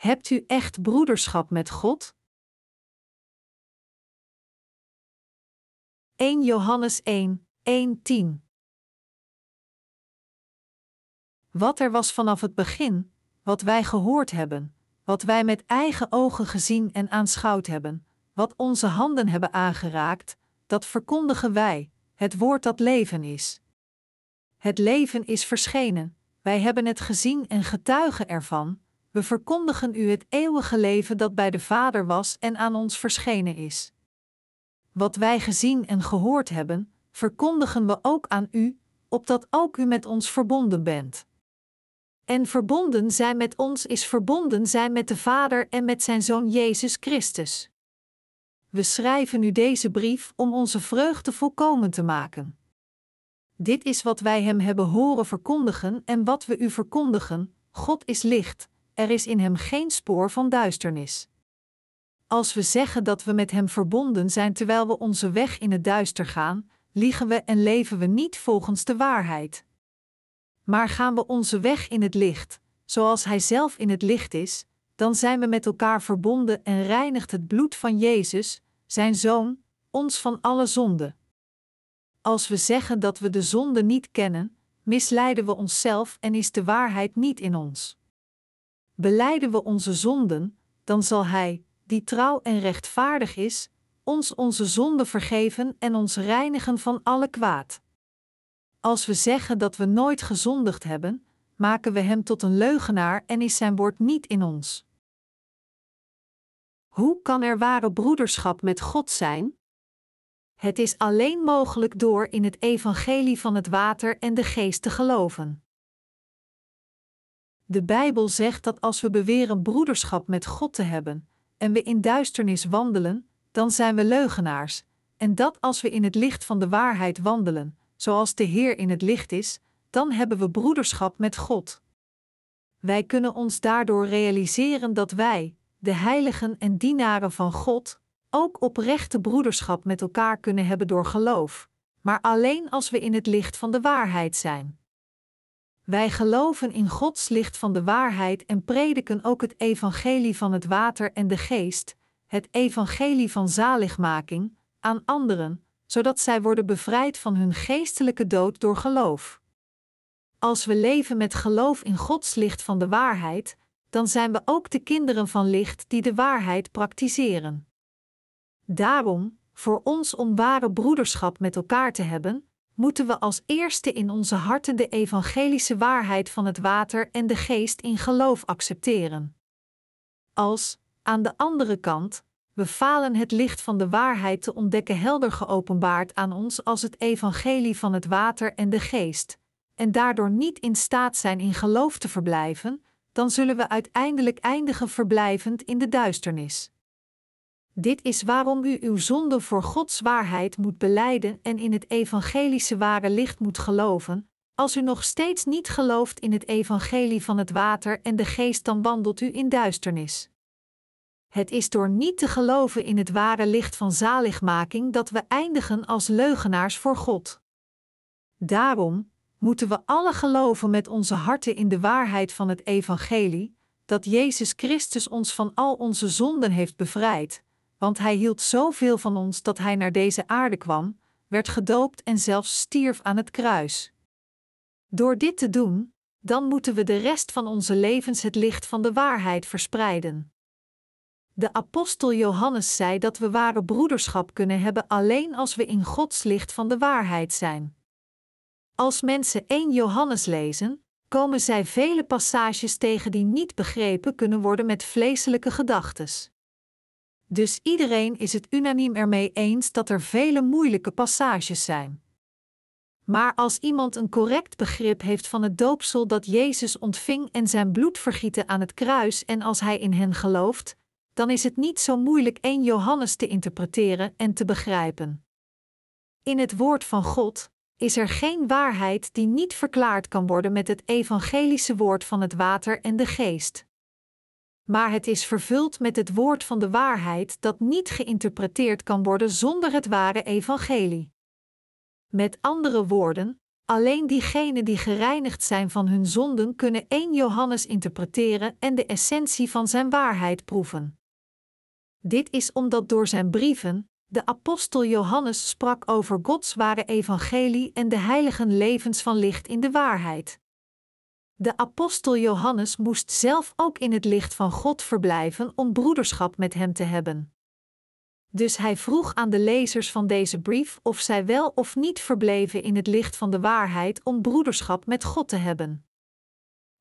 Hebt u echt broederschap met God? 1 Johannes 1, 1, 10 Wat er was vanaf het begin, wat wij gehoord hebben, wat wij met eigen ogen gezien en aanschouwd hebben, wat onze handen hebben aangeraakt, dat verkondigen wij, het woord dat leven is. Het leven is verschenen, wij hebben het gezien en getuigen ervan, we verkondigen u het eeuwige leven dat bij de Vader was en aan ons verschenen is. Wat wij gezien en gehoord hebben, verkondigen we ook aan u, opdat ook u met ons verbonden bent. En verbonden zijn met ons is verbonden zijn met de Vader en met zijn Zoon Jezus Christus. We schrijven u deze brief om onze vreugde volkomen te maken. Dit is wat wij hem hebben horen verkondigen en wat we u verkondigen: God is licht, er is in hem geen spoor van duisternis. Als we zeggen dat we met hem verbonden zijn terwijl we onze weg in het duister gaan, liegen we en leven we niet volgens de waarheid. Maar gaan we onze weg in het licht, zoals hij zelf in het licht is, dan zijn we met elkaar verbonden en reinigt het bloed van Jezus, zijn Zoon, ons van alle zonde. Als we zeggen dat we de zonde niet kennen, misleiden we onszelf en is de waarheid niet in ons. Beleiden we onze zonden, dan zal Hij, die trouw en rechtvaardig is, ons onze zonden vergeven en ons reinigen van alle kwaad. Als we zeggen dat we nooit gezondigd hebben, maken we Hem tot een leugenaar en is Zijn woord niet in ons. Hoe kan er ware broederschap met God zijn? Het is alleen mogelijk door in het evangelie van het water en de geest te geloven. De Bijbel zegt dat als we beweren broederschap met God te hebben en we in duisternis wandelen, dan zijn we leugenaars, en dat als we in het licht van de waarheid wandelen, zoals de Heer in het licht is, dan hebben we broederschap met God. Wij kunnen ons daardoor realiseren dat wij, de heiligen en dienaren van God, ook oprechte broederschap met elkaar kunnen hebben door geloof, maar alleen als we in het licht van de waarheid zijn. Wij geloven in Gods licht van de waarheid en prediken ook het evangelie van het water en de geest, het evangelie van zaligmaking, aan anderen, zodat zij worden bevrijd van hun geestelijke dood door geloof. Als we leven met geloof in Gods licht van de waarheid, dan zijn we ook de kinderen van licht die de waarheid praktiseren. Daarom, voor ons om ware broederschap met elkaar te hebben, moeten we als eerste in onze harten de evangelische waarheid van het water en de geest in geloof accepteren. Als, aan de andere kant, we falen het licht van de waarheid te ontdekken helder geopenbaard aan ons als het evangelie van het water en de geest, en daardoor niet in staat zijn in geloof te verblijven, dan zullen we uiteindelijk eindigen verblijvend in de duisternis. Dit is waarom u uw zonde voor Gods waarheid moet beleiden en in het evangelische ware licht moet geloven. Als u nog steeds niet gelooft in het evangelie van het water en de geest, dan wandelt u in duisternis. Het is door niet te geloven in het ware licht van zaligmaking dat we eindigen als leugenaars voor God. Daarom moeten we alle geloven met onze harten in de waarheid van het evangelie, dat Jezus Christus ons van al onze zonden heeft bevrijd, want hij hield zoveel van ons dat hij naar deze aarde kwam, werd gedoopt en zelfs stierf aan het kruis. Door dit te doen, dan moeten we de rest van onze levens het licht van de waarheid verspreiden. De apostel Johannes zei dat we ware broederschap kunnen hebben alleen als we in Gods licht van de waarheid zijn. Als mensen 1 Johannes lezen, komen zij vele passages tegen die niet begrepen kunnen worden met vleeselijke gedachtes. Dus iedereen is het unaniem ermee eens dat er vele moeilijke passages zijn. Maar als iemand een correct begrip heeft van het doopsel dat Jezus ontving en zijn bloed vergieten aan het kruis en als hij in hen gelooft, dan is het niet zo moeilijk 1 Johannes te interpreteren en te begrijpen. In het woord van God is er geen waarheid die niet verklaard kan worden met het evangelische woord van het water en de geest maar het is vervuld met het woord van de waarheid dat niet geïnterpreteerd kan worden zonder het ware evangelie. Met andere woorden, Alleen diegenen die gereinigd zijn van hun zonden kunnen 1 Johannes interpreteren en de essentie van zijn waarheid proeven. Dit is omdat door zijn brieven, de apostel Johannes sprak over Gods ware evangelie en de heiligen levens van licht in de waarheid. De apostel Johannes moest zelf ook in het licht van God verblijven om broederschap met hem te hebben. Dus hij vroeg aan de lezers van deze brief of zij wel of niet verbleven in het licht van de waarheid om broederschap met God te hebben.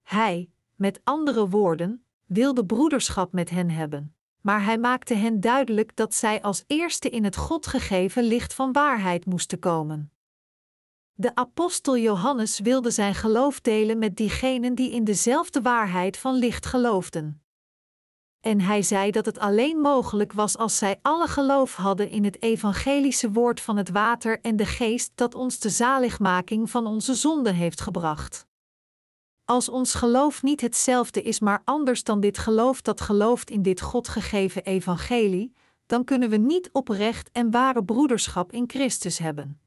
Hij, met andere woorden, wilde broederschap met hen hebben, maar hij maakte hen duidelijk dat zij als eerste in het God gegeven licht van waarheid moesten komen. De apostel Johannes wilde zijn geloof delen met diegenen die in dezelfde waarheid van licht geloofden. En hij zei dat het alleen mogelijk was als zij alle geloof hadden in het evangelische woord van het water en de geest dat ons de zaligmaking van onze zonden heeft gebracht. Als ons geloof niet hetzelfde is, maar anders dan dit geloof dat gelooft in dit God gegeven evangelie, dan kunnen we niet oprecht en ware broederschap in Christus hebben.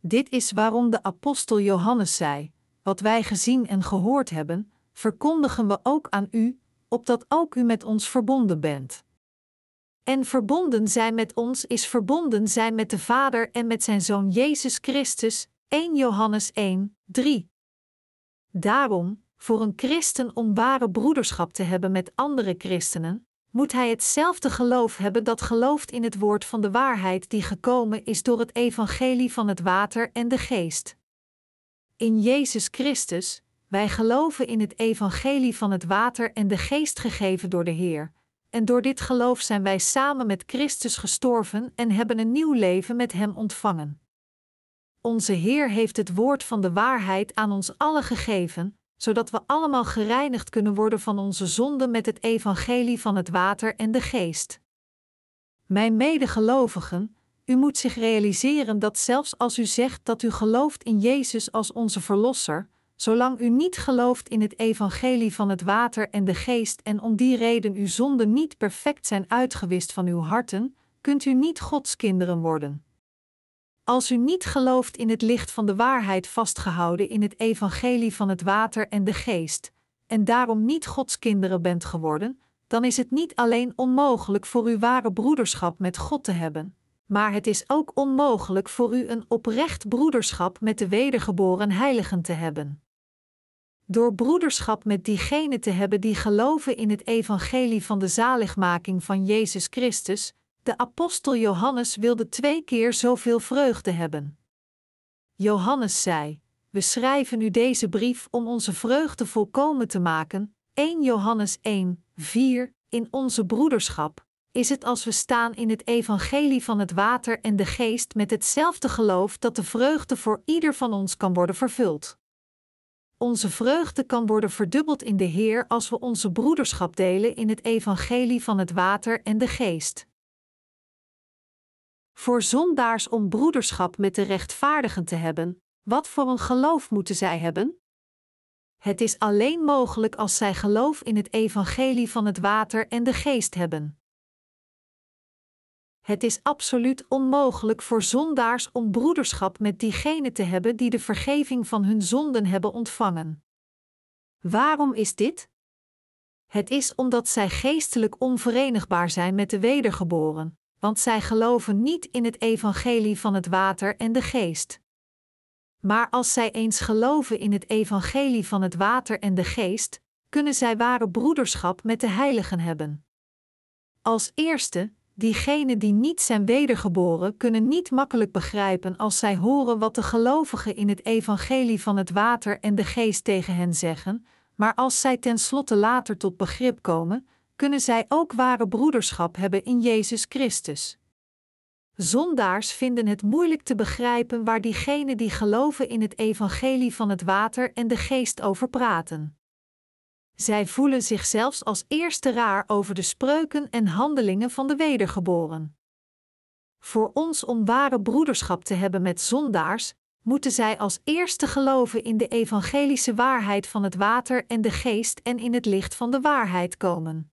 Dit is waarom de apostel Johannes zei: Wat wij gezien en gehoord hebben, verkondigen we ook aan u, opdat ook u met ons verbonden bent. En verbonden zijn met ons is verbonden zijn met de Vader en met zijn Zoon Jezus Christus, 1 Johannes 1, 3. Daarom, voor een christen om ware broederschap te hebben met andere christenen, moet hij hetzelfde geloof hebben dat gelooft in het woord van de waarheid die gekomen is door het evangelie van het water en de geest. In Jezus Christus, wij geloven in het evangelie van het water en de geest gegeven door de Heer, en door dit geloof zijn wij samen met Christus gestorven en hebben een nieuw leven met Hem ontvangen. Onze Heer heeft het woord van de waarheid aan ons allen gegeven, zodat we allemaal gereinigd kunnen worden van onze zonden met het evangelie van het water en de geest. Mijn medegelovigen, u moet zich realiseren dat zelfs als u zegt dat u gelooft in Jezus als onze Verlosser, zolang u niet gelooft in het evangelie van het water en de geest en om die reden uw zonden niet perfect zijn uitgewist van uw harten, kunt u niet Gods kinderen worden. Als u niet gelooft in het licht van de waarheid vastgehouden in het evangelie van het water en de geest, en daarom niet Gods kinderen bent geworden, dan is het niet alleen onmogelijk voor uw ware broederschap met God te hebben, maar het is ook onmogelijk voor u een oprecht broederschap met de wedergeboren heiligen te hebben. Door broederschap met diegenen te hebben die geloven in het evangelie van de zaligmaking van Jezus Christus, de apostel Johannes wilde twee keer zoveel vreugde hebben. Johannes zei: We schrijven u deze brief om onze vreugde volkomen te maken. 1 Johannes 1, 4. In onze broederschap is het als we staan in het evangelie van het water en de geest met hetzelfde geloof dat de vreugde voor ieder van ons kan worden vervuld. Onze vreugde kan worden verdubbeld in de Heer als we onze broederschap delen in het evangelie van het water en de geest. Voor zondaars om broederschap met de rechtvaardigen te hebben, wat voor een geloof moeten zij hebben? Het is alleen mogelijk als zij geloof in het evangelie van het water en de geest hebben. Het is absoluut onmogelijk voor zondaars om broederschap met diegenen te hebben die de vergeving van hun zonden hebben ontvangen. Waarom is dit? Het is omdat zij geestelijk onverenigbaar zijn met de wedergeboren, want zij geloven niet in het evangelie van het water en de geest. Maar als zij eens geloven in het evangelie van het water en de geest, kunnen zij ware broederschap met de heiligen hebben. Als eerste, diegenen die niet zijn wedergeboren kunnen niet makkelijk begrijpen als zij horen wat de gelovigen in het evangelie van het water en de geest tegen hen zeggen, maar als zij tenslotte later tot begrip komen, kunnen zij ook ware broederschap hebben in Jezus Christus. Zondaars vinden het moeilijk te begrijpen waar diegenen die geloven in het evangelie van het water en de geest over praten. Zij voelen zich zelfs als eerste raar over de spreuken en handelingen van de wedergeboren. Voor ons om ware broederschap te hebben met zondaars, moeten zij als eerste geloven in de evangelische waarheid van het water en de geest en in het licht van de waarheid komen.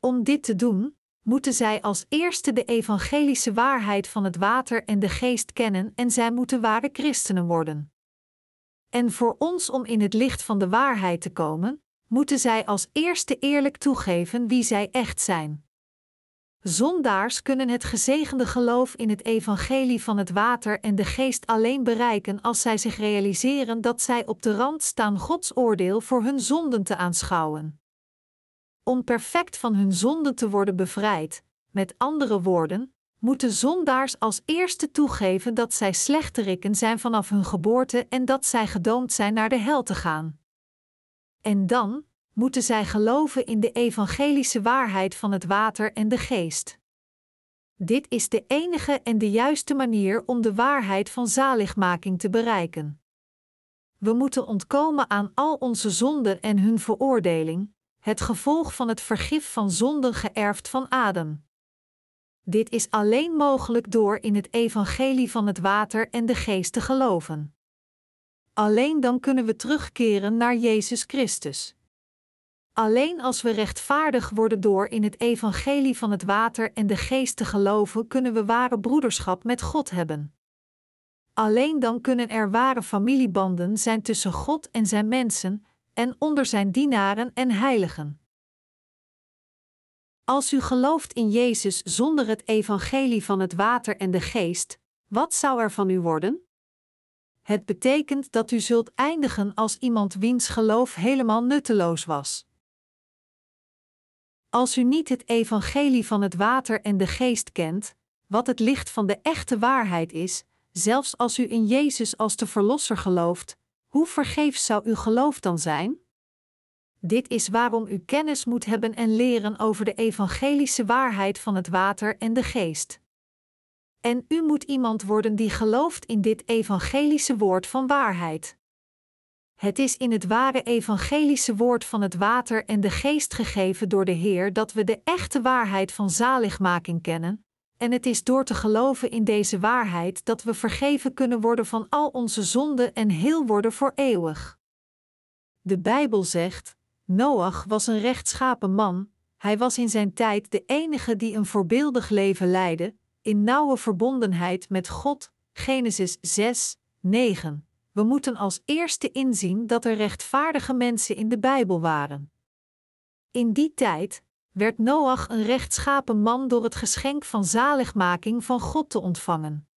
Om dit te doen, moeten zij als eerste de evangelische waarheid van het water en de geest kennen en zij moeten ware christenen worden. En voor ons om in het licht van de waarheid te komen, moeten zij als eerste eerlijk toegeven wie zij echt zijn. Zondaars kunnen het gezegende geloof in het evangelie van het water en de geest alleen bereiken als zij zich realiseren dat zij op de rand staan Gods oordeel voor hun zonden te aanschouwen. Om perfect van hun zonden te worden bevrijd, met andere woorden, moeten zondaars als eerste toegeven dat zij slechterikken zijn vanaf hun geboorte en dat zij gedoomd zijn naar de hel te gaan. En dan, moeten zij geloven in de evangelische waarheid van het water en de geest. Dit is de enige en de juiste manier om de waarheid van zaligmaking te bereiken. We moeten ontkomen aan al onze zonden en hun veroordeling, het gevolg van het vergif van zonden geërfd van Adam. Dit is alleen mogelijk door in het evangelie van het water en de geest te geloven. Alleen dan kunnen we terugkeren naar Jezus Christus. Alleen als we rechtvaardig worden door in het evangelie van het water en de geest te geloven, kunnen we ware broederschap met God hebben. Alleen dan kunnen er ware familiebanden zijn tussen God en zijn mensen en onder zijn dienaren en heiligen. Als u gelooft in Jezus zonder het evangelie van het water en de geest, wat zou er van u worden? Het betekent dat u zult eindigen als iemand wiens geloof helemaal nutteloos was. Als u niet het evangelie van het water en de geest kent, wat het licht van de echte waarheid is, zelfs als u in Jezus als de Verlosser gelooft, hoe vergeefs zou uw geloof dan zijn? Dit is waarom u kennis moet hebben en leren over de evangelische waarheid van het water en de geest. En u moet iemand worden die gelooft in dit evangelische woord van waarheid. Het is in het ware evangelische woord van het water en de geest gegeven door de Heer dat we de echte waarheid van zaligmaking kennen, en het is door te geloven in deze waarheid dat we vergeven kunnen worden van al onze zonden en heel worden voor eeuwig. De Bijbel zegt: Noach was een rechtschapen man, hij was in zijn tijd de enige die een voorbeeldig leven leidde, in nauwe verbondenheid met God. Genesis 6, 9 we moeten als eerste inzien dat er rechtvaardige mensen in de Bijbel waren. In die tijd werd Noach een rechtschapen man door het geschenk van zaligmaking van God te ontvangen.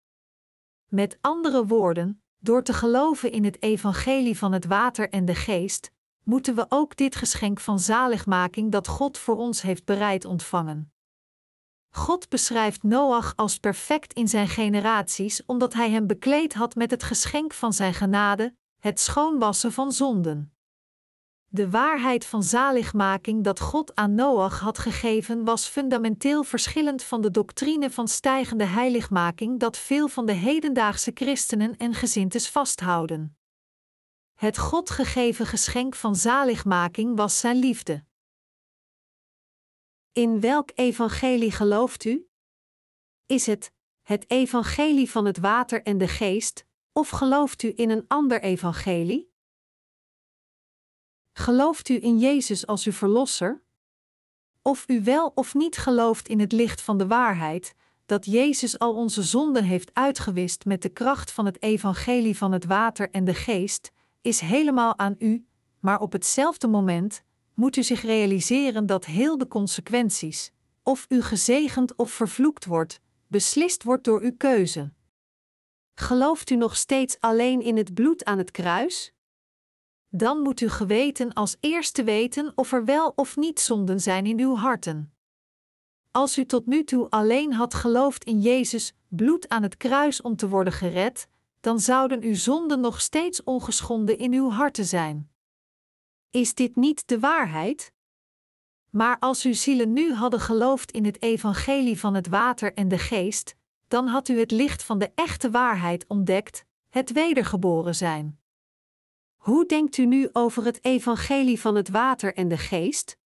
Met andere woorden, door te geloven in het evangelie van het water en de geest, moeten we ook dit geschenk van zaligmaking dat God voor ons heeft bereid ontvangen. God beschrijft Noach als perfect in zijn generaties omdat hij hem bekleed had met het geschenk van zijn genade, het schoonwassen van zonden. De waarheid van zaligmaking dat God aan Noach had gegeven was fundamenteel verschillend van de doctrine van stijgende heiligmaking dat veel van de hedendaagse christenen en gezintes vasthouden. Het God gegeven geschenk van zaligmaking was zijn liefde. In welk evangelie gelooft u? Is het het evangelie van het water en de geest, of gelooft u in een ander evangelie? Gelooft u in Jezus als uw verlosser? Of u wel of niet gelooft in het licht van de waarheid, dat Jezus al onze zonden heeft uitgewist met de kracht van het evangelie van het water en de geest, is helemaal aan u, maar op hetzelfde moment moet u zich realiseren dat heel de consequenties, of u gezegend of vervloekt wordt, beslist wordt door uw keuze. Gelooft u nog steeds alleen in het bloed aan het kruis? Dan moet u geweten als eerste weten of er wel of niet zonden zijn in uw harten. Als u tot nu toe alleen had geloofd in Jezus bloed aan het kruis om te worden gered, dan zouden uw zonden nog steeds ongeschonden in uw harten zijn. Is dit niet de waarheid? Maar als uw zielen nu hadden geloofd in het evangelie van het water en de geest, dan had u het licht van de echte waarheid ontdekt, het wedergeboren zijn. Hoe denkt u nu over het evangelie van het water en de geest?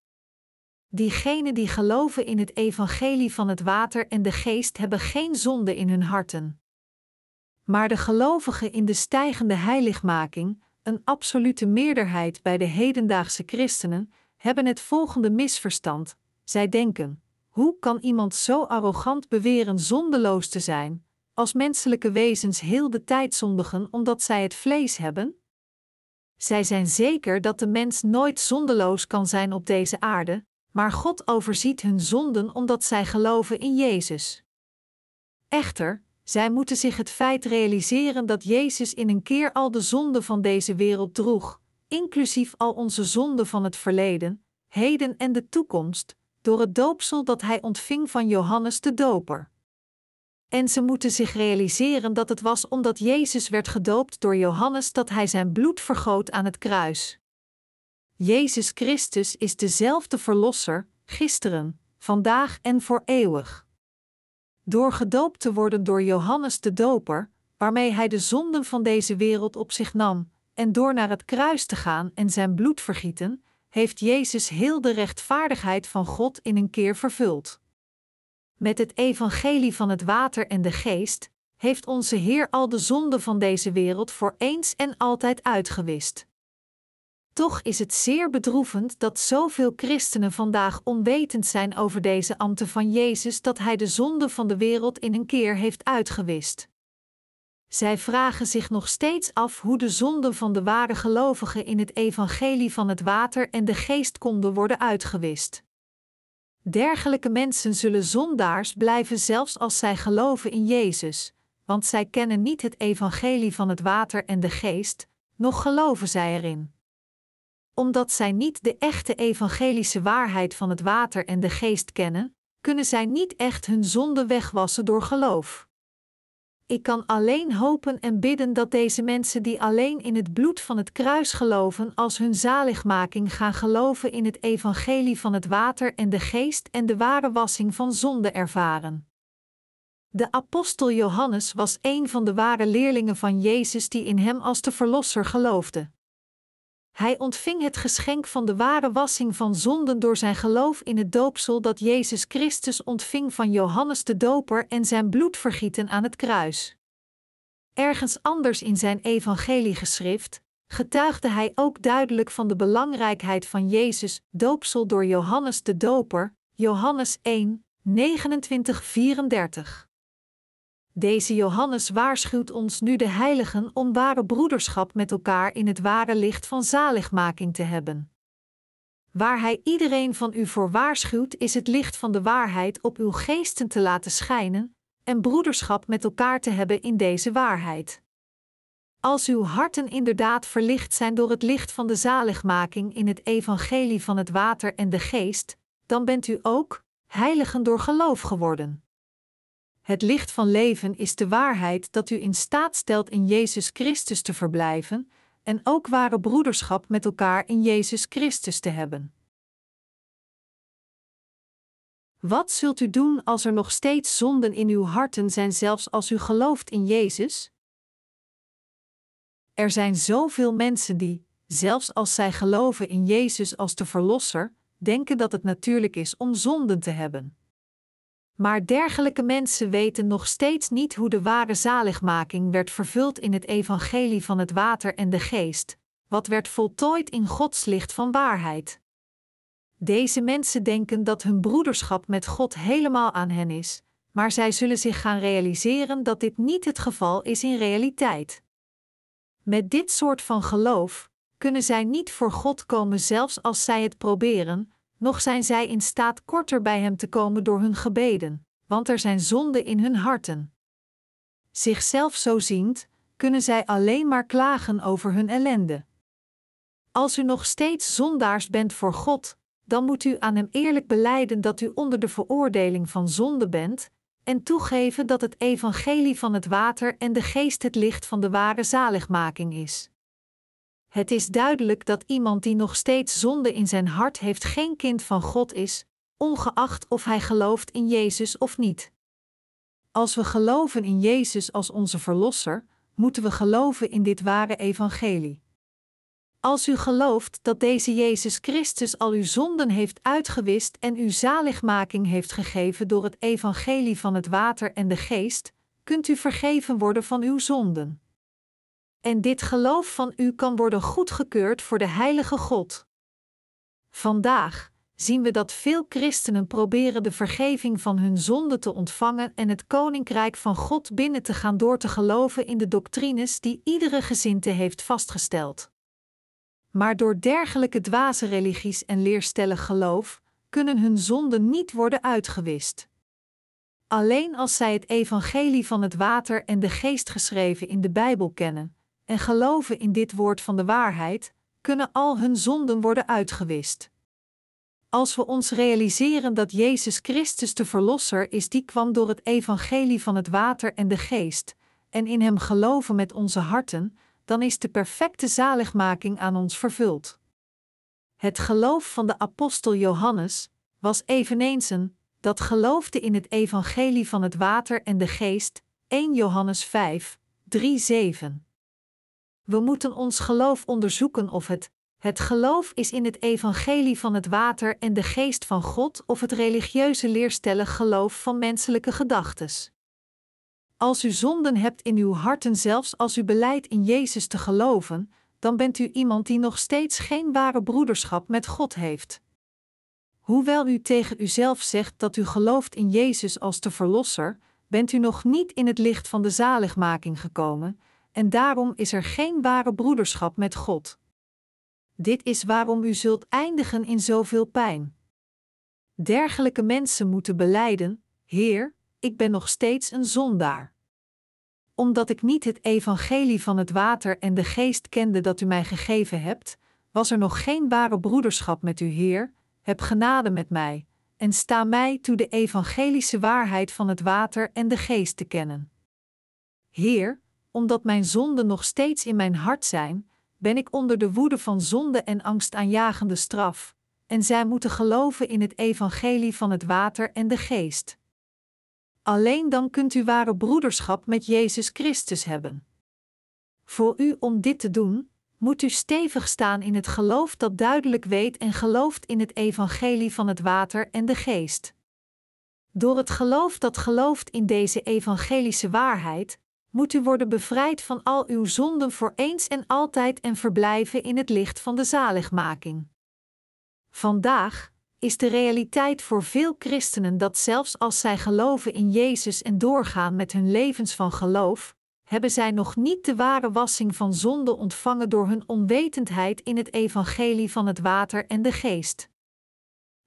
Diegenen die geloven in het evangelie van het water en de geest hebben geen zonde in hun harten. Maar de gelovigen in de stijgende heiligmaking, een absolute meerderheid bij de hedendaagse christenen, hebben het volgende misverstand. Zij denken: Hoe kan iemand zo arrogant beweren zondeloos te zijn, als menselijke wezens heel de tijd zondigen omdat zij het vlees hebben? Zij zijn zeker dat de mens nooit zondeloos kan zijn op deze aarde, maar God overziet hun zonden omdat zij geloven in Jezus. Echter, zij moeten zich het feit realiseren dat Jezus in een keer al de zonden van deze wereld droeg, inclusief al onze zonden van het verleden, heden en de toekomst, door het doopsel dat hij ontving van Johannes de Doper. En ze moeten zich realiseren dat het was omdat Jezus werd gedoopt door Johannes dat hij zijn bloed vergoot aan het kruis. Jezus Christus is dezelfde Verlosser, gisteren, vandaag en voor eeuwig. Door gedoopt te worden door Johannes de Doper, waarmee hij de zonden van deze wereld op zich nam, en door naar het kruis te gaan en zijn bloed vergieten, heeft Jezus heel de rechtvaardigheid van God in een keer vervuld. Met het evangelie van het water en de geest heeft onze Heer al de zonden van deze wereld voor eens en altijd uitgewist. Toch is het zeer bedroevend dat zoveel christenen vandaag onwetend zijn over deze ambten van Jezus dat Hij de zonde van de wereld in een keer heeft uitgewist. Zij vragen zich nog steeds af hoe de zonden van de ware gelovigen in het evangelie van het water en de geest konden worden uitgewist. Dergelijke mensen zullen zondaars blijven zelfs als zij geloven in Jezus, want zij kennen niet het evangelie van het water en de geest, nog geloven zij erin. Omdat zij niet de echte evangelische waarheid van het water en de geest kennen, kunnen zij niet echt hun zonde wegwassen door geloof. Ik kan alleen hopen en bidden dat deze mensen die alleen in het bloed van het kruis geloven als hun zaligmaking gaan geloven in het evangelie van het water en de geest en de ware wassing van zonde ervaren. De apostel Johannes was een van de ware leerlingen van Jezus die in hem als de Verlosser geloofde. Hij ontving het geschenk van de ware wassing van zonden door zijn geloof in het doopsel dat Jezus Christus ontving van Johannes de Doper en zijn bloedvergieten aan het kruis. Ergens anders in zijn evangeliegeschrift getuigde hij ook duidelijk van de belangrijkheid van Jezus' doopsel door Johannes de Doper, Johannes 1, 29-34. Deze Johannes waarschuwt ons nu de heiligen om ware broederschap met elkaar in het ware licht van zaligmaking te hebben. Waar hij iedereen van u voor waarschuwt, is het licht van de waarheid op uw geesten te laten schijnen en broederschap met elkaar te hebben in deze waarheid. Als uw harten inderdaad verlicht zijn door het licht van de zaligmaking in het evangelie van het water en de geest, dan bent u ook heiligen door geloof geworden. Het licht van leven is de waarheid dat u in staat stelt in Jezus Christus te verblijven en ook ware broederschap met elkaar in Jezus Christus te hebben. Wat zult u doen als er nog steeds zonden in uw harten zijn, zelfs als u gelooft in Jezus? Er zijn zoveel mensen die, zelfs als zij geloven in Jezus als de Verlosser, denken dat het natuurlijk is om zonden te hebben. Maar dergelijke mensen weten nog steeds niet hoe de ware zaligmaking werd vervuld in het evangelie van het water en de geest, wat werd voltooid in Gods licht van waarheid. Deze mensen denken dat hun broederschap met God helemaal aan hen is, maar zij zullen zich gaan realiseren dat dit niet het geval is in realiteit. Met dit soort van geloof kunnen zij niet voor God komen zelfs als zij het proberen, nog zijn zij in staat korter bij Hem te komen door hun gebeden, want er zijn zonden in hun harten. Zichzelf zo ziend, kunnen zij alleen maar klagen over hun ellende. Als u nog steeds zondaars bent voor God, dan moet u aan Hem eerlijk beleiden dat u onder de veroordeling van zonde bent, en toegeven dat het evangelie van het water en de geest het licht van de ware zaligmaking is. Het is duidelijk dat iemand die nog steeds zonde in zijn hart heeft geen kind van God is, ongeacht of hij gelooft in Jezus of niet. Als we geloven in Jezus als onze Verlosser, moeten we geloven in dit ware evangelie. Als u gelooft dat deze Jezus Christus al uw zonden heeft uitgewist en u zaligmaking heeft gegeven door het evangelie van het water en de geest, kunt u vergeven worden van uw zonden en dit geloof van u kan worden goedgekeurd voor de Heilige God. Vandaag, zien we dat veel christenen proberen de vergeving van hun zonde te ontvangen en het koninkrijk van God binnen te gaan door te geloven in de doctrines die iedere gezinte heeft vastgesteld. Maar door dergelijke dwaze religies en leerstellig geloof kunnen hun zonden niet worden uitgewist. Alleen als zij het evangelie van het water en de geest geschreven in de Bijbel kennen en geloven in dit woord van de waarheid, kunnen al hun zonden worden uitgewist. Als we ons realiseren dat Jezus Christus de Verlosser is, die kwam door het evangelie van het water en de geest, en in Hem geloven met onze harten, dan is de perfecte zaligmaking aan ons vervuld. Het geloof van de apostel Johannes was eveneens een dat geloofde in het evangelie van het water en de geest, 1 Johannes 5, 3, 7. We moeten ons geloof onderzoeken of het het geloof is in het evangelie van het water en de geest van God of het religieuze leerstellig geloof van menselijke gedachtes. Als u zonden hebt in uw harten, zelfs als u beleidt in Jezus te geloven, dan bent u iemand die nog steeds geen ware broederschap met God heeft. Hoewel u tegen uzelf zegt dat u gelooft in Jezus als de Verlosser, bent u nog niet in het licht van de zaligmaking gekomen, en daarom is er geen ware broederschap met God. Dit is waarom u zult eindigen in zoveel pijn. Dergelijke mensen moeten beleiden: Heer, ik ben nog steeds een zondaar. Omdat ik niet het evangelie van het water en de geest kende dat u mij gegeven hebt, was er nog geen ware broederschap met u, Heer. Heb genade met mij en sta mij toe de evangelische waarheid van het water en de geest te kennen. Heer, omdat mijn zonden nog steeds in mijn hart zijn, ben ik onder de woede van zonde en angstaanjagende straf, en zij moeten geloven in het evangelie van het water en de geest. Alleen dan kunt u ware broederschap met Jezus Christus hebben. Voor u om dit te doen, moet u stevig staan in het geloof dat duidelijk weet en gelooft in het evangelie van het water en de geest. Door het geloof dat gelooft in deze evangelische waarheid, moet u worden bevrijd van al uw zonden voor eens en altijd en verblijven in het licht van de zaligmaking. Vandaag is de realiteit voor veel christenen dat zelfs als zij geloven in Jezus en doorgaan met hun levens van geloof, hebben zij nog niet de ware wassing van zonde ontvangen door hun onwetendheid in het evangelie van het water en de geest.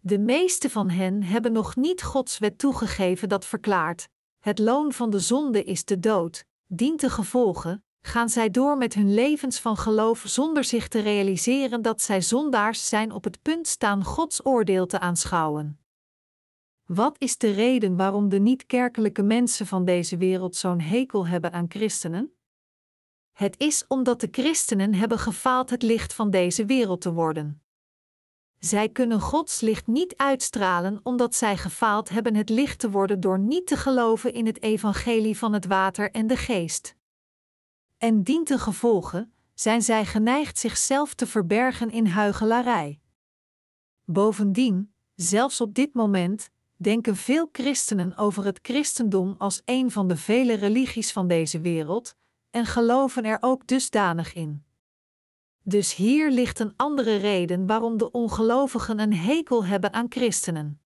De meeste van hen hebben nog niet Gods wet toegegeven dat verklaart: het loon van de zonde is de dood, dient te gevolgen, gaan zij door met hun levens van geloof zonder zich te realiseren dat zij zondaars zijn op het punt staan Gods oordeel te aanschouwen. Wat is de reden waarom de niet-kerkelijke mensen van deze wereld zo'n hekel hebben aan christenen? Het is omdat de christenen hebben gefaald het licht van deze wereld te worden. Zij kunnen Gods licht niet uitstralen omdat zij gefaald hebben het licht te worden door niet te geloven in het evangelie van het water en de geest. En gevolgen zijn zij geneigd zichzelf te verbergen in huigelarij. Bovendien, zelfs op dit moment, denken veel christenen over het christendom als een van de vele religies van deze wereld en geloven er ook dusdanig in. Dus hier ligt een andere reden waarom de ongelovigen een hekel hebben aan christenen.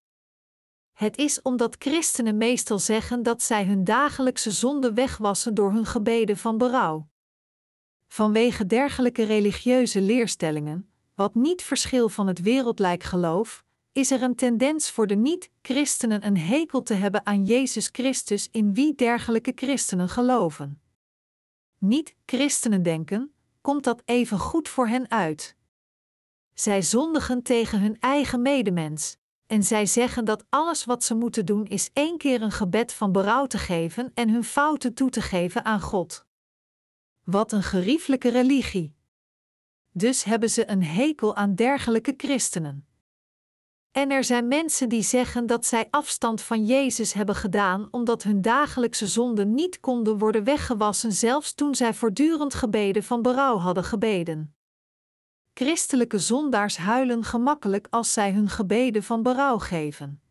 Het is omdat christenen meestal zeggen dat zij hun dagelijkse zonde wegwassen door hun gebeden van berouw. Vanwege dergelijke religieuze leerstellingen, wat niet verschil van het wereldlijk geloof, is er een tendens voor de niet-christenen een hekel te hebben aan Jezus Christus in wie dergelijke christenen geloven. Niet-christenen denken, komt dat even goed voor hen uit. Zij zondigen tegen hun eigen medemens, en zij zeggen dat alles wat ze moeten doen is één keer een gebed van berouw te geven en hun fouten toe te geven aan God. Wat een geriefelijke religie! Dus hebben ze een hekel aan dergelijke christenen. En er zijn mensen die zeggen dat zij afstand van Jezus hebben gedaan omdat hun dagelijkse zonden niet konden worden weggewassen, zelfs toen zij voortdurend gebeden van berouw hadden gebeden. Christelijke zondaars huilen gemakkelijk als zij hun gebeden van berouw geven.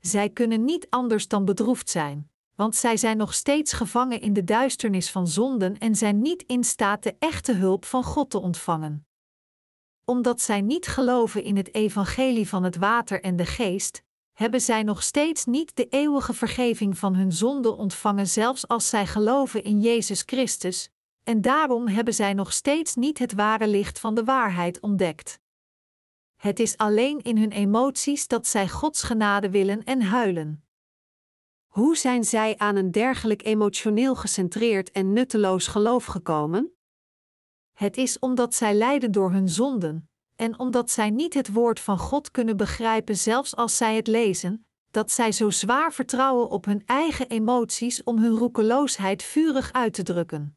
Zij kunnen niet anders dan bedroefd zijn, want zij zijn nog steeds gevangen in de duisternis van zonden en zijn niet in staat de echte hulp van God te ontvangen. Omdat zij niet geloven in het evangelie van het water en de geest, hebben zij nog steeds niet de eeuwige vergeving van hun zonde ontvangen, zelfs als zij geloven in Jezus Christus, en daarom hebben zij nog steeds niet het ware licht van de waarheid ontdekt. Het is alleen in hun emoties dat zij Gods genade willen en huilen. Hoe zijn zij aan een dergelijk emotioneel gecentreerd en nutteloos geloof gekomen? Het is omdat zij lijden door hun zonden, en omdat zij niet het woord van God kunnen begrijpen, zelfs als zij het lezen, dat zij zo zwaar vertrouwen op hun eigen emoties om hun roekeloosheid vurig uit te drukken.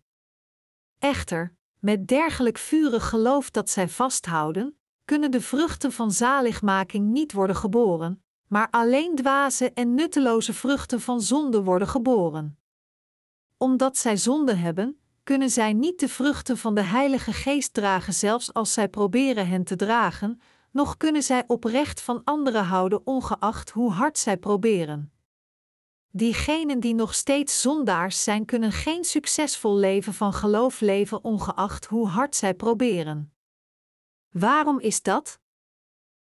Echter, met dergelijk vurig geloof dat zij vasthouden, kunnen de vruchten van zaligmaking niet worden geboren, maar alleen dwaze en nutteloze vruchten van zonde worden geboren. Omdat zij zonde hebben, kunnen zij niet de vruchten van de Heilige Geest dragen, zelfs als zij proberen hen te dragen, noch kunnen zij oprecht van anderen houden, ongeacht hoe hard zij proberen. Diegenen die nog steeds zondaars zijn, kunnen geen succesvol leven van geloof leven, ongeacht hoe hard zij proberen. Waarom is dat?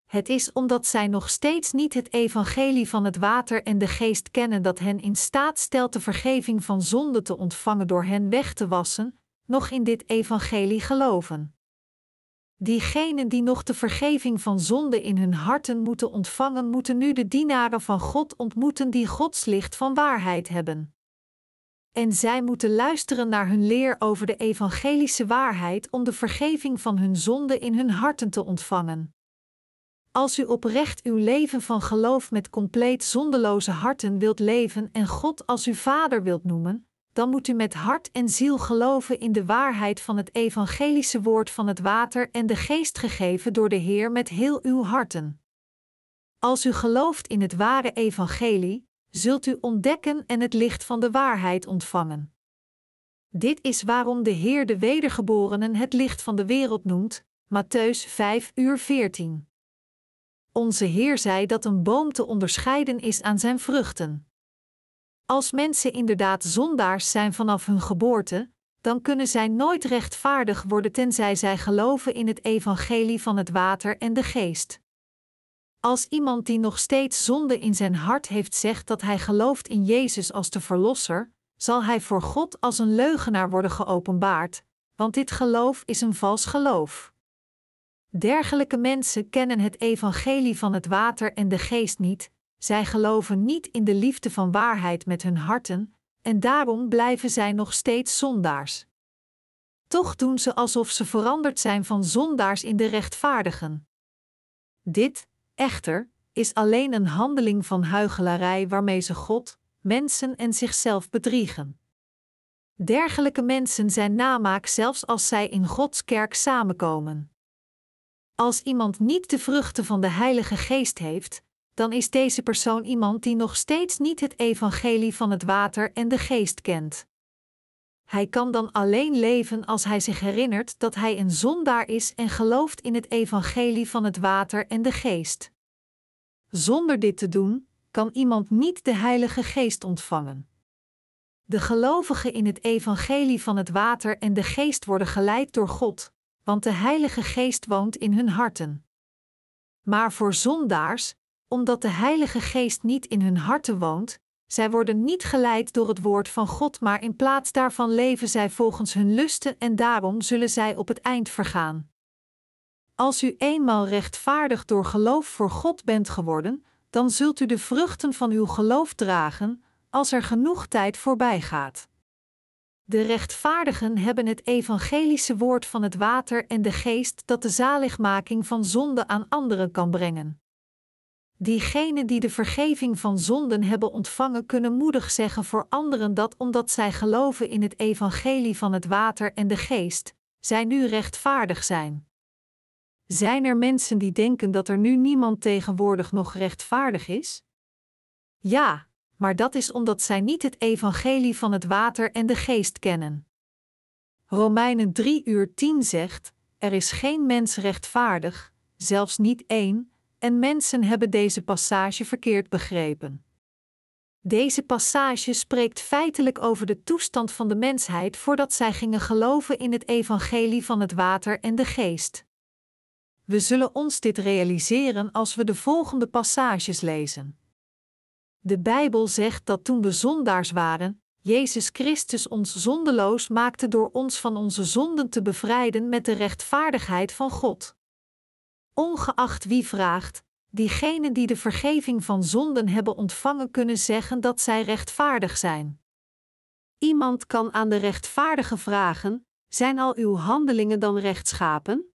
Het is omdat zij nog steeds niet het evangelie van het water en de geest kennen dat hen in staat stelt de vergeving van zonde te ontvangen door hen weg te wassen, nog in dit evangelie geloven. Diegenen die nog de vergeving van zonde in hun harten moeten ontvangen, moeten nu de dienaren van God ontmoeten die Gods licht van waarheid hebben. En zij moeten luisteren naar hun leer over de evangelische waarheid om de vergeving van hun zonde in hun harten te ontvangen. Als u oprecht uw leven van geloof met compleet zondeloze harten wilt leven en God als uw Vader wilt noemen, dan moet u met hart en ziel geloven in de waarheid van het evangelische woord van het water en de geest gegeven door de Heer met heel uw harten. Als u gelooft in het ware evangelie, zult u ontdekken en het licht van de waarheid ontvangen. Dit is waarom de Heer de wedergeborenen het licht van de wereld noemt, Matthäus 5 uur 14. Onze Heer zei dat een boom te onderscheiden is aan zijn vruchten. Als mensen inderdaad zondaars zijn vanaf hun geboorte, dan kunnen zij nooit rechtvaardig worden tenzij zij geloven in het evangelie van het water en de geest. Als iemand die nog steeds zonde in zijn hart heeft zegt dat hij gelooft in Jezus als de Verlosser, zal hij voor God als een leugenaar worden geopenbaard, want dit geloof is een vals geloof. Dergelijke mensen kennen het evangelie van het water en de geest niet, zij geloven niet in de liefde van waarheid met hun harten, en daarom blijven zij nog steeds zondaars. Toch doen ze alsof ze veranderd zijn van zondaars in de rechtvaardigen. Dit, echter, is alleen een handeling van huichelarij waarmee ze God, mensen en zichzelf bedriegen. Dergelijke mensen zijn namaak zelfs als zij in Gods kerk samenkomen. Als iemand niet de vruchten van de Heilige Geest heeft, dan is deze persoon iemand die nog steeds niet het evangelie van het water en de geest kent. Hij kan dan alleen leven als hij zich herinnert dat hij een zondaar is en gelooft in het evangelie van het water en de geest. Zonder dit te doen, kan iemand niet de Heilige Geest ontvangen. De gelovigen in het evangelie van het water en de geest worden geleid door God, want de Heilige Geest woont in hun harten. Maar voor zondaars, omdat de Heilige Geest niet in hun harten woont, zij worden niet geleid door het woord van God, maar in plaats daarvan leven zij volgens hun lusten en daarom zullen zij op het eind vergaan. Als u eenmaal rechtvaardig door geloof voor God bent geworden, dan zult u de vruchten van uw geloof dragen, als er genoeg tijd voorbij gaat. De rechtvaardigen hebben het evangelische woord van het water en de geest dat de zaligmaking van zonde aan anderen kan brengen. Diegenen die de vergeving van zonden hebben ontvangen, kunnen moedig zeggen voor anderen dat omdat zij geloven in het evangelie van het water en de geest, zij nu rechtvaardig zijn. Zijn er mensen die denken dat er nu niemand tegenwoordig nog rechtvaardig is? Ja, maar dat is omdat zij niet het evangelie van het water en de geest kennen. Romeinen 3 uur 10 zegt: Er is geen mens rechtvaardig, zelfs niet één, en mensen hebben deze passage verkeerd begrepen. Deze passage spreekt feitelijk over de toestand van de mensheid voordat zij gingen geloven in het evangelie van het water en de geest. We zullen ons dit realiseren als we de volgende passages lezen. De Bijbel zegt dat toen we zondaars waren, Jezus Christus ons zondeloos maakte door ons van onze zonden te bevrijden met de rechtvaardigheid van God. Ongeacht wie vraagt, diegenen die de vergeving van zonden hebben ontvangen kunnen zeggen dat zij rechtvaardig zijn. Iemand kan aan de rechtvaardige vragen: Zijn al uw handelingen dan rechtschapen?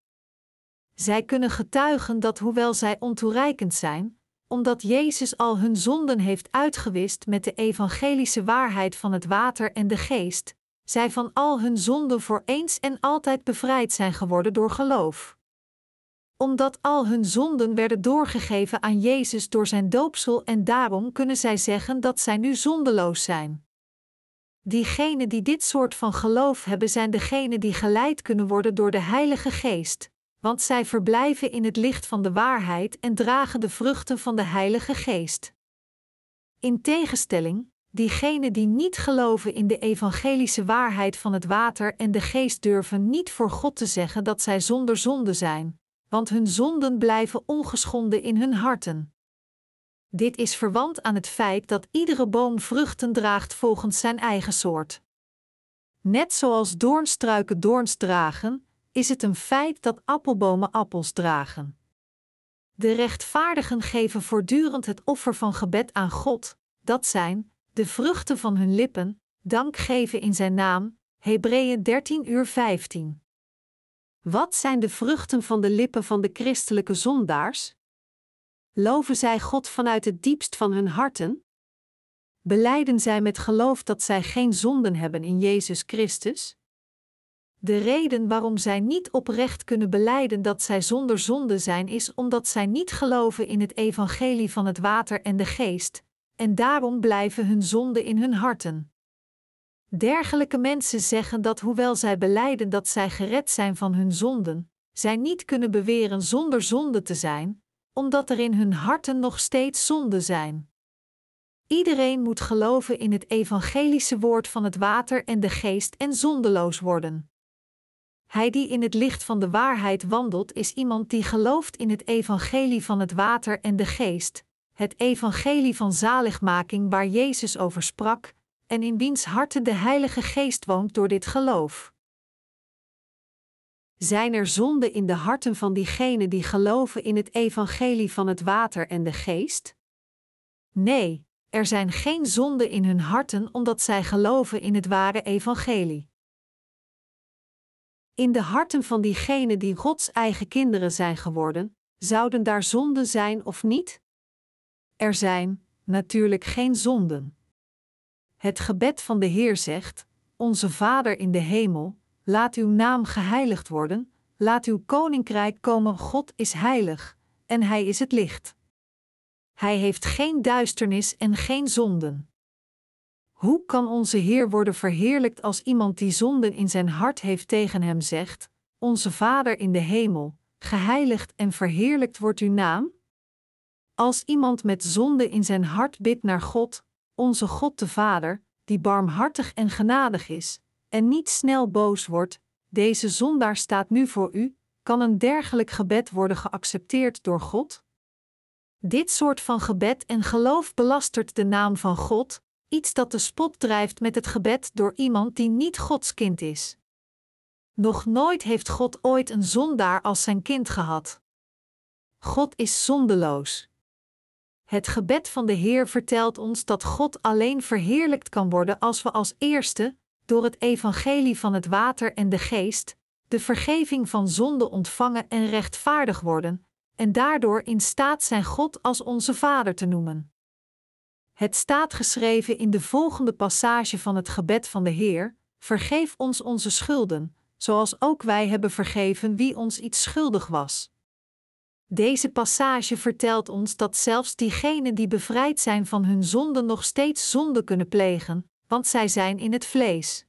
Zij kunnen getuigen dat hoewel zij ontoereikend zijn, omdat Jezus al hun zonden heeft uitgewist met de evangelische waarheid van het water en de geest, zij van al hun zonden voor eens en altijd bevrijd zijn geworden door geloof. Omdat al hun zonden werden doorgegeven aan Jezus door zijn doopsel en daarom kunnen zij zeggen dat zij nu zondeloos zijn. Diegenen die dit soort van geloof hebben zijn degenen die geleid kunnen worden door de Heilige Geest, want zij verblijven in het licht van de waarheid en dragen de vruchten van de Heilige Geest. In tegenstelling, diegenen die niet geloven in de evangelische waarheid van het water en de geest durven niet voor God te zeggen dat zij zonder zonde zijn, want hun zonden blijven ongeschonden in hun harten. Dit is verwant aan het feit dat iedere boom vruchten draagt volgens zijn eigen soort. Net zoals doornstruiken doorns dragen, is het een feit dat appelbomen appels dragen. De rechtvaardigen geven voortdurend het offer van gebed aan God, dat zijn de vruchten van hun lippen, dank geven in zijn naam. Hebreeën 13 uur 15. Wat zijn de vruchten van de lippen van de christelijke zondaars? Loven zij God vanuit het diepst van hun harten? Beleiden zij met geloof dat zij geen zonden hebben in Jezus Christus? De reden waarom zij niet oprecht kunnen beleiden dat zij zonder zonde zijn, is omdat zij niet geloven in het evangelie van het water en de geest, en daarom blijven hun zonden in hun harten. Dergelijke mensen zeggen dat hoewel zij beleiden dat zij gered zijn van hun zonden, zij niet kunnen beweren zonder zonde te zijn, omdat er in hun harten nog steeds zonden zijn. Iedereen moet geloven in het evangelische woord van het water en de geest en zondeloos worden. Hij die in het licht van de waarheid wandelt, is iemand die gelooft in het evangelie van het water en de geest, het evangelie van zaligmaking waar Jezus over sprak, en in wiens harten de Heilige Geest woont door dit geloof. Zijn er zonden in de harten van diegenen die geloven in het evangelie van het water en de geest? Nee, er zijn geen zonden in hun harten omdat zij geloven in het ware evangelie. In de harten van diegenen die Gods eigen kinderen zijn geworden, zouden daar zonden zijn of niet? Er zijn natuurlijk geen zonden. Het gebed van de Heer zegt: Onze Vader in de hemel, laat uw naam geheiligd worden, laat uw koninkrijk komen. God is heilig, en Hij is het licht. Hij heeft geen duisternis en geen zonden. Hoe kan onze Heer worden verheerlijkt als iemand die zonden in zijn hart heeft tegen hem zegt: Onze Vader in de hemel, geheiligd en verheerlijkt wordt uw naam? Als iemand met zonde in zijn hart bidt naar God, onze God de Vader, die barmhartig en genadig is, en niet snel boos wordt, deze zondaar staat nu voor u, kan een dergelijk gebed worden geaccepteerd door God? Dit soort van gebed en geloof belastert de naam van God, iets dat de spot drijft met het gebed door iemand die niet Gods kind is. Nog nooit heeft God ooit een zondaar als zijn kind gehad. God is zondeloos. Het gebed van de Heer vertelt ons dat God alleen verheerlijkt kan worden als we als eerste, door het evangelie van het water en de geest, de vergeving van zonde ontvangen en rechtvaardig worden, en daardoor in staat zijn God als onze Vader te noemen. Het staat geschreven in de volgende passage van het gebed van de Heer: Vergeef ons onze schulden, zoals ook wij hebben vergeven wie ons iets schuldig was. Deze passage vertelt ons dat zelfs diegenen die bevrijd zijn van hun zonden nog steeds zonde kunnen plegen, want zij zijn in het vlees.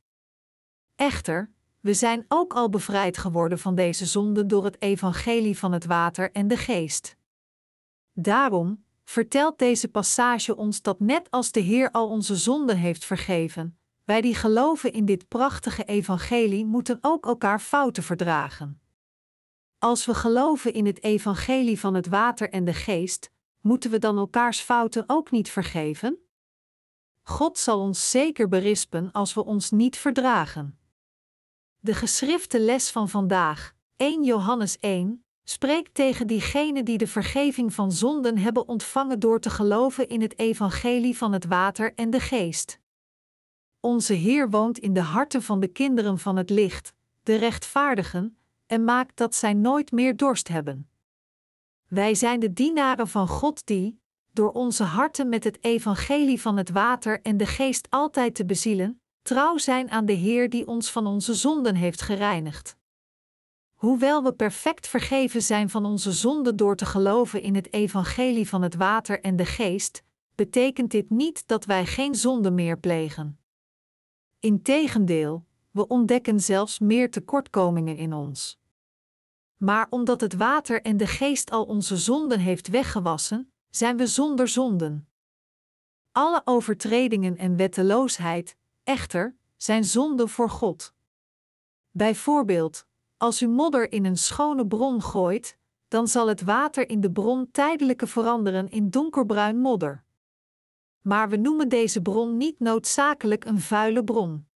Echter, we zijn ook al bevrijd geworden van deze zonden door het evangelie van het water en de geest. Daarom, vertelt deze passage ons dat net als de Heer al onze zonden heeft vergeven, wij die geloven in dit prachtige evangelie moeten ook elkaar fouten verdragen. Als we geloven in het evangelie van het water en de geest, moeten we dan elkaars fouten ook niet vergeven? God zal ons zeker berispen als we ons niet verdragen. De geschrifte les van vandaag, 1 Johannes 1, spreekt tegen diegenen die de vergeving van zonden hebben ontvangen door te geloven in het evangelie van het water en de geest. Onze Heer woont in de harten van de kinderen van het licht, de rechtvaardigen, en maakt dat zij nooit meer dorst hebben. Wij zijn de dienaren van God die, door onze harten met het evangelie van het water en de geest altijd te bezielen, trouw zijn aan de Heer die ons van onze zonden heeft gereinigd. Hoewel we perfect vergeven zijn van onze zonden door te geloven in het evangelie van het water en de geest, betekent dit niet dat wij geen zonde meer plegen. Integendeel, we ontdekken zelfs meer tekortkomingen in ons. Maar omdat het water en de geest al onze zonden heeft weggewassen, zijn we zonder zonden. Alle overtredingen en wetteloosheid, echter, zijn zonden voor God. Bijvoorbeeld, als u modder in een schone bron gooit, dan zal het water in de bron tijdelijke veranderen in donkerbruin modder. Maar we noemen deze bron niet noodzakelijk een vuile bron.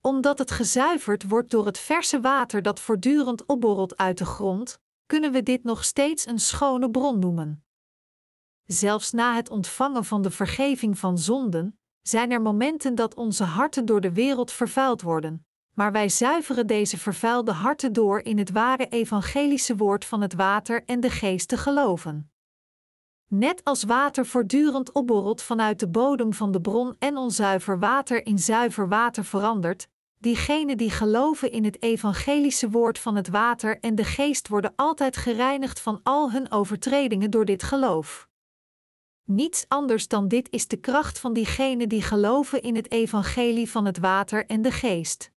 Omdat het gezuiverd wordt door het verse water dat voortdurend opborrelt uit de grond, kunnen we dit nog steeds een schone bron noemen. Zelfs na het ontvangen van de vergeving van zonden, zijn er momenten dat onze harten door de wereld vervuild worden, maar wij zuiveren deze vervuilde harten door in het ware evangelische woord van het water en de geest te geloven. Net als water voortdurend opborrelt vanuit de bodem van de bron en onzuiver water in zuiver water verandert, diegenen die geloven in het evangelische woord van het water en de geest worden altijd gereinigd van al hun overtredingen door dit geloof. Niets anders dan dit is de kracht van diegenen die geloven in het evangelie van het water en de geest.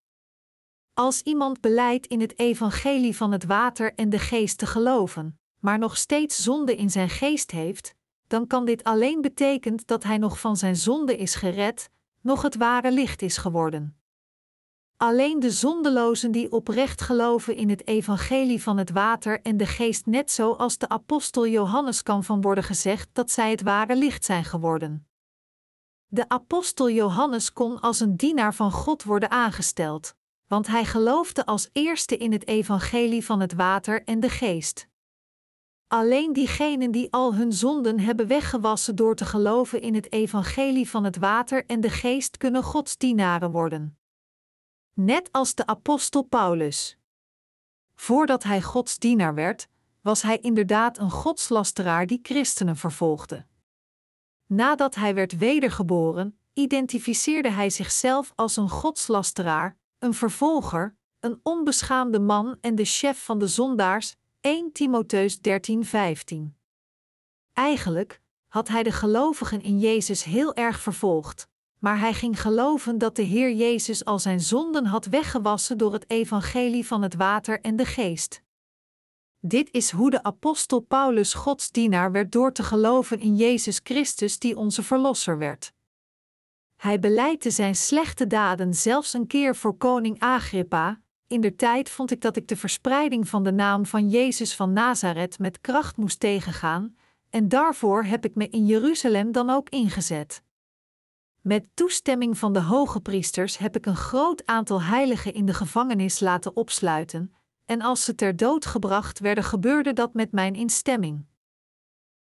Als iemand beleidt in het evangelie van het water en de geest te geloven, maar nog steeds zonde in zijn geest heeft, dan kan dit alleen betekent dat hij nog van zijn zonde is gered, nog het ware licht is geworden. Alleen de zondelozen die oprecht geloven in het evangelie van het water en de geest, net zoals de apostel Johannes kan van worden gezegd dat zij het ware licht zijn geworden. De apostel Johannes kon als een dienaar van God worden aangesteld, want hij geloofde als eerste in het evangelie van het water en de geest. Alleen diegenen die al hun zonden hebben weggewassen door te geloven in het evangelie van het water en de geest kunnen Gods dienaren worden. Net als de apostel Paulus. Voordat hij Gods dienaar werd, was hij inderdaad een godslasteraar die christenen vervolgde. Nadat hij werd wedergeboren, identificeerde hij zichzelf als een godslasteraar, een vervolger, een onbeschaamde man en de chef van de zondaars, 1 Timotheus 13:15. Eigenlijk had hij de gelovigen in Jezus heel erg vervolgd, maar hij ging geloven dat de Heer Jezus al zijn zonden had weggewassen door het evangelie van het water en de geest. Dit is hoe de apostel Paulus Gods dienaar werd door te geloven in Jezus Christus die onze verlosser werd. Hij beleidde zijn slechte daden zelfs een keer voor koning Agrippa. In der tijd vond ik dat ik de verspreiding van de naam van Jezus van Nazareth met kracht moest tegengaan, en daarvoor heb ik me in Jeruzalem dan ook ingezet. Met toestemming van de hoge priesters heb ik een groot aantal heiligen in de gevangenis laten opsluiten, en als ze ter dood gebracht werden, gebeurde dat met mijn instemming.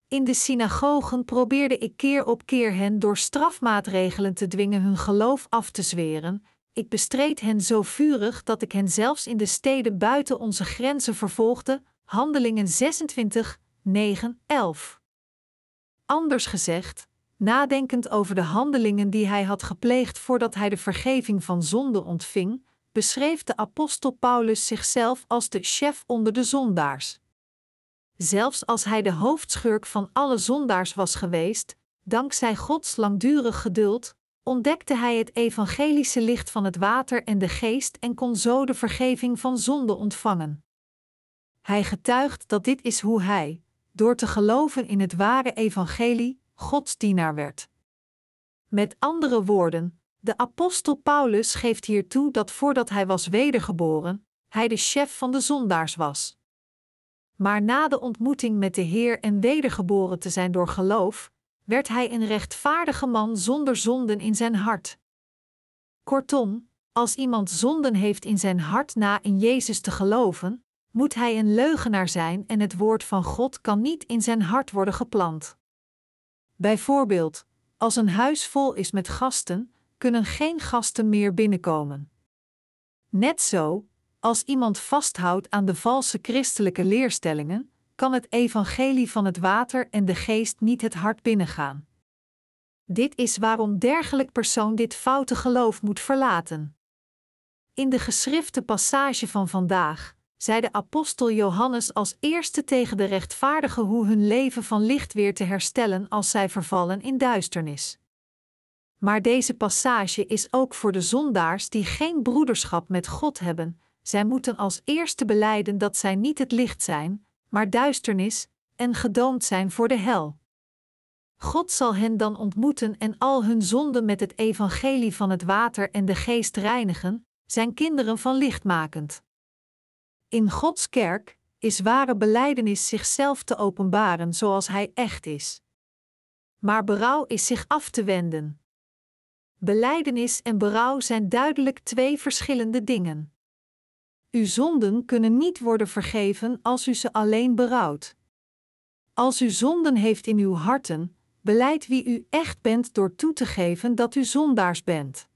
In de synagogen probeerde ik keer op keer hen door strafmaatregelen te dwingen hun geloof af te zweren. Ik bestreed hen zo vurig dat ik hen zelfs in de steden buiten onze grenzen vervolgde. Handelingen 26, 9, 11. Anders gezegd, nadenkend over de handelingen die hij had gepleegd voordat hij de vergeving van zonde ontving, beschreef de apostel Paulus zichzelf als de chef onder de zondaars. Zelfs als hij de hoofdschurk van alle zondaars was geweest, dankzij Gods langdurig geduld, ontdekte hij het evangelische licht van het water en de geest en kon zo de vergeving van zonde ontvangen. Hij getuigt dat dit is hoe hij, door te geloven in het ware evangelie, Gods dienaar werd. Met andere woorden, de apostel Paulus geeft hier toe dat voordat hij was wedergeboren, hij de chef van de zondaars was. Maar na de ontmoeting met de Heer en wedergeboren te zijn door geloof, werd hij een rechtvaardige man zonder zonden in zijn hart. Kortom, als iemand zonden heeft in zijn hart na in Jezus te geloven, moet hij een leugenaar zijn en het woord van God kan niet in zijn hart worden geplant. Bijvoorbeeld, als een huis vol is met gasten, kunnen geen gasten meer binnenkomen. Net zo, als iemand vasthoudt aan de valse christelijke leerstellingen, kan het evangelie van het water en de geest niet het hart binnengaan. Dit is waarom dergelijk persoon dit foute geloof moet verlaten. In de geschrifte passage van vandaag zei de apostel Johannes als eerste tegen de rechtvaardigen hoe hun leven van licht weer te herstellen als zij vervallen in duisternis. Maar deze passage is ook voor de zondaars die geen broederschap met God hebben. Zij moeten als eerste beleiden dat zij niet het licht zijn, maar duisternis, en gedoomd zijn voor de hel. God zal hen dan ontmoeten en al hun zonden met het evangelie van het water en de geest reinigen, zijn kinderen van licht makend. In Gods kerk is ware belijdenis zichzelf te openbaren zoals Hij echt is. Maar berouw is zich af te wenden. Belijdenis en berouw zijn duidelijk twee verschillende dingen. Uw zonden kunnen niet worden vergeven als u ze alleen berouwt. Als u zonden heeft in uw harten, beleid wie u echt bent door toe te geven dat u zondaars bent.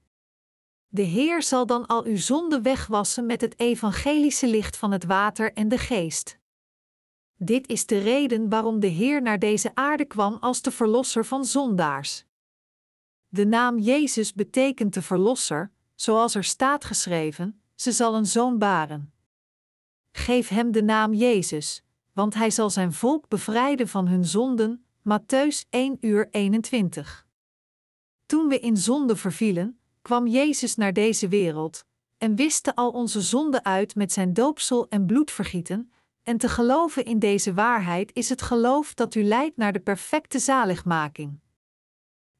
De Heer zal dan al uw zonden wegwassen met het evangelische licht van het water en de geest. Dit is de reden waarom de Heer naar deze aarde kwam als de verlosser van zondaars. De naam Jezus betekent de verlosser, zoals er staat geschreven: ze zal een zoon baren. Geef hem de naam Jezus, want hij zal zijn volk bevrijden van hun zonden. Matthäus 1 uur 21. Toen we in zonde vervielen, kwam Jezus naar deze wereld en wiste al onze zonden uit met zijn doopsel en bloedvergieten, en te geloven in deze waarheid is het geloof dat u leidt naar de perfecte zaligmaking.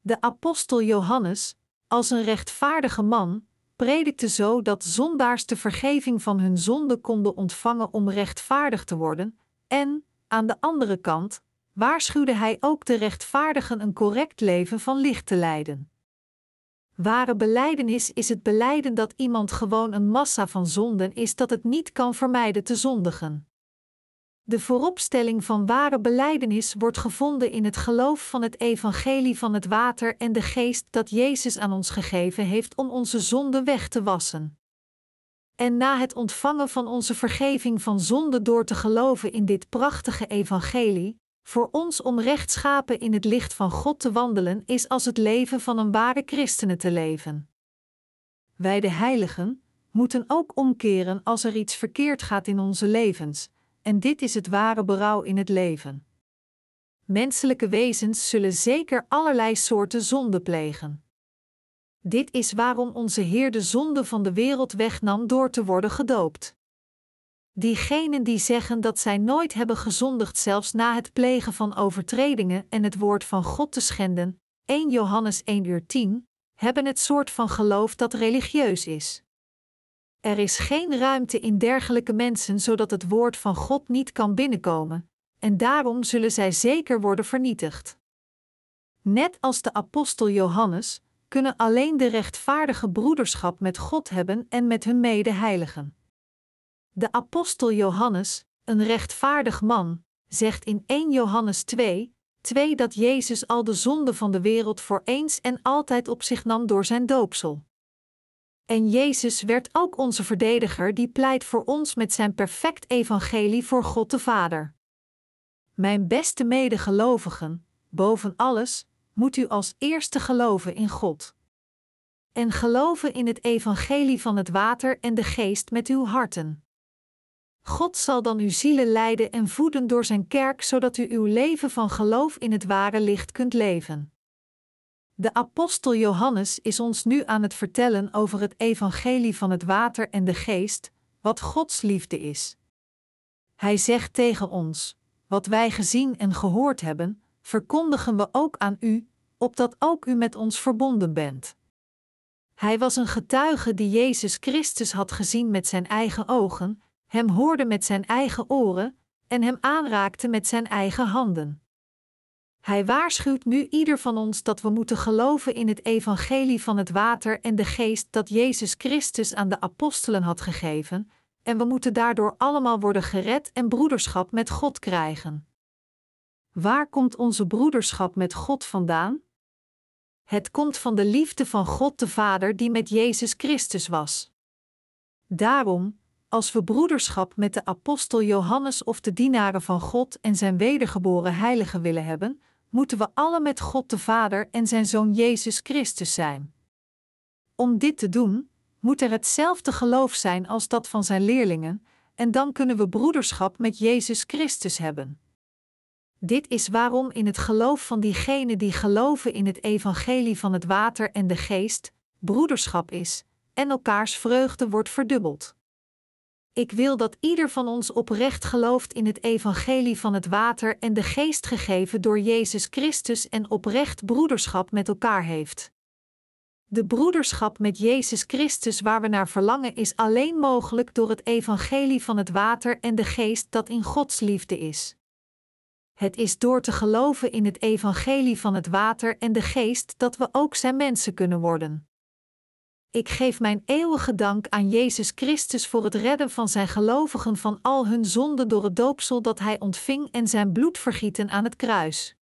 De apostel Johannes, als een rechtvaardige man, predikte zo dat zondaars de vergeving van hun zonden konden ontvangen om rechtvaardig te worden, en, aan de andere kant, waarschuwde hij ook de rechtvaardigen een correct leven van licht te leiden. Ware beleidenis is het beleiden dat iemand gewoon een massa van zonden is dat het niet kan vermijden te zondigen. De vooropstelling van ware beleidenis wordt gevonden in het geloof van het evangelie van het water en de geest dat Jezus aan ons gegeven heeft om onze zonden weg te wassen. En na het ontvangen van onze vergeving van zonde door te geloven in dit prachtige evangelie, voor ons om rechtschapen in het licht van God te wandelen is als het leven van een ware christene te leven. Wij de heiligen moeten ook omkeren als er iets verkeerd gaat in onze levens, en dit is het ware berouw in het leven. Menselijke wezens zullen zeker allerlei soorten zonde plegen. Dit is waarom onze Heer de zonde van de wereld wegnam door te worden gedoopt. Diegenen die zeggen dat zij nooit hebben gezondigd, zelfs na het plegen van overtredingen en het woord van God te schenden, 1 Johannes 1 uur 10, hebben het soort van geloof dat religieus is. Er is geen ruimte in dergelijke mensen zodat het woord van God niet kan binnenkomen, en daarom zullen zij zeker worden vernietigd. Net als de apostel Johannes kunnen alleen de rechtvaardige broederschap met God hebben en met hun medeheiligen. De apostel Johannes, een rechtvaardig man, zegt in 1 Johannes 2, 2 dat Jezus al de zonde van de wereld voor eens en altijd op zich nam door zijn doopsel. En Jezus werd ook onze verdediger die pleit voor ons met zijn perfect evangelie voor God de Vader. Mijn beste medegelovigen, boven alles, moet u als eerste geloven in God. En geloven in het evangelie van het water en de geest met uw harten. God zal dan uw zielen leiden en voeden door zijn kerk, zodat u uw leven van geloof in het ware licht kunt leven. De apostel Johannes is ons nu aan het vertellen over het evangelie van het water en de geest, wat Gods liefde is. Hij zegt tegen ons: Wat wij gezien en gehoord hebben, verkondigen we ook aan u, opdat ook u met ons verbonden bent. Hij was een getuige die Jezus Christus had gezien met zijn eigen ogen hem hoorde met zijn eigen oren, en hem aanraakte met zijn eigen handen. Hij waarschuwt nu ieder van ons dat we moeten geloven in het evangelie van het water en de geest dat Jezus Christus aan de apostelen had gegeven, en we moeten daardoor allemaal worden gered en broederschap met God krijgen. Waar komt onze broederschap met God vandaan? Het komt van de liefde van God de Vader die met Jezus Christus was. Daarom, als we broederschap met de apostel Johannes of de dienaren van God en zijn wedergeboren heiligen willen hebben, moeten we alle met God de Vader en zijn Zoon Jezus Christus zijn. Om dit te doen, moet er hetzelfde geloof zijn als dat van zijn leerlingen, en dan kunnen we broederschap met Jezus Christus hebben. Dit is waarom in het geloof van diegenen die geloven in het evangelie van het water en de geest, broederschap is, en elkaars vreugde wordt verdubbeld. Ik wil dat ieder van ons oprecht gelooft in het evangelie van het water en de geest gegeven door Jezus Christus en oprecht broederschap met elkaar heeft. De broederschap met Jezus Christus waar we naar verlangen is alleen mogelijk door het evangelie van het water en de geest dat in Gods liefde is. Het is door te geloven in het evangelie van het water en de geest dat we ook zijn mensen kunnen worden. Ik geef mijn eeuwige dank aan Jezus Christus voor het redden van zijn gelovigen van al hun zonden door het doopsel dat hij ontving en zijn bloedvergieten aan het kruis.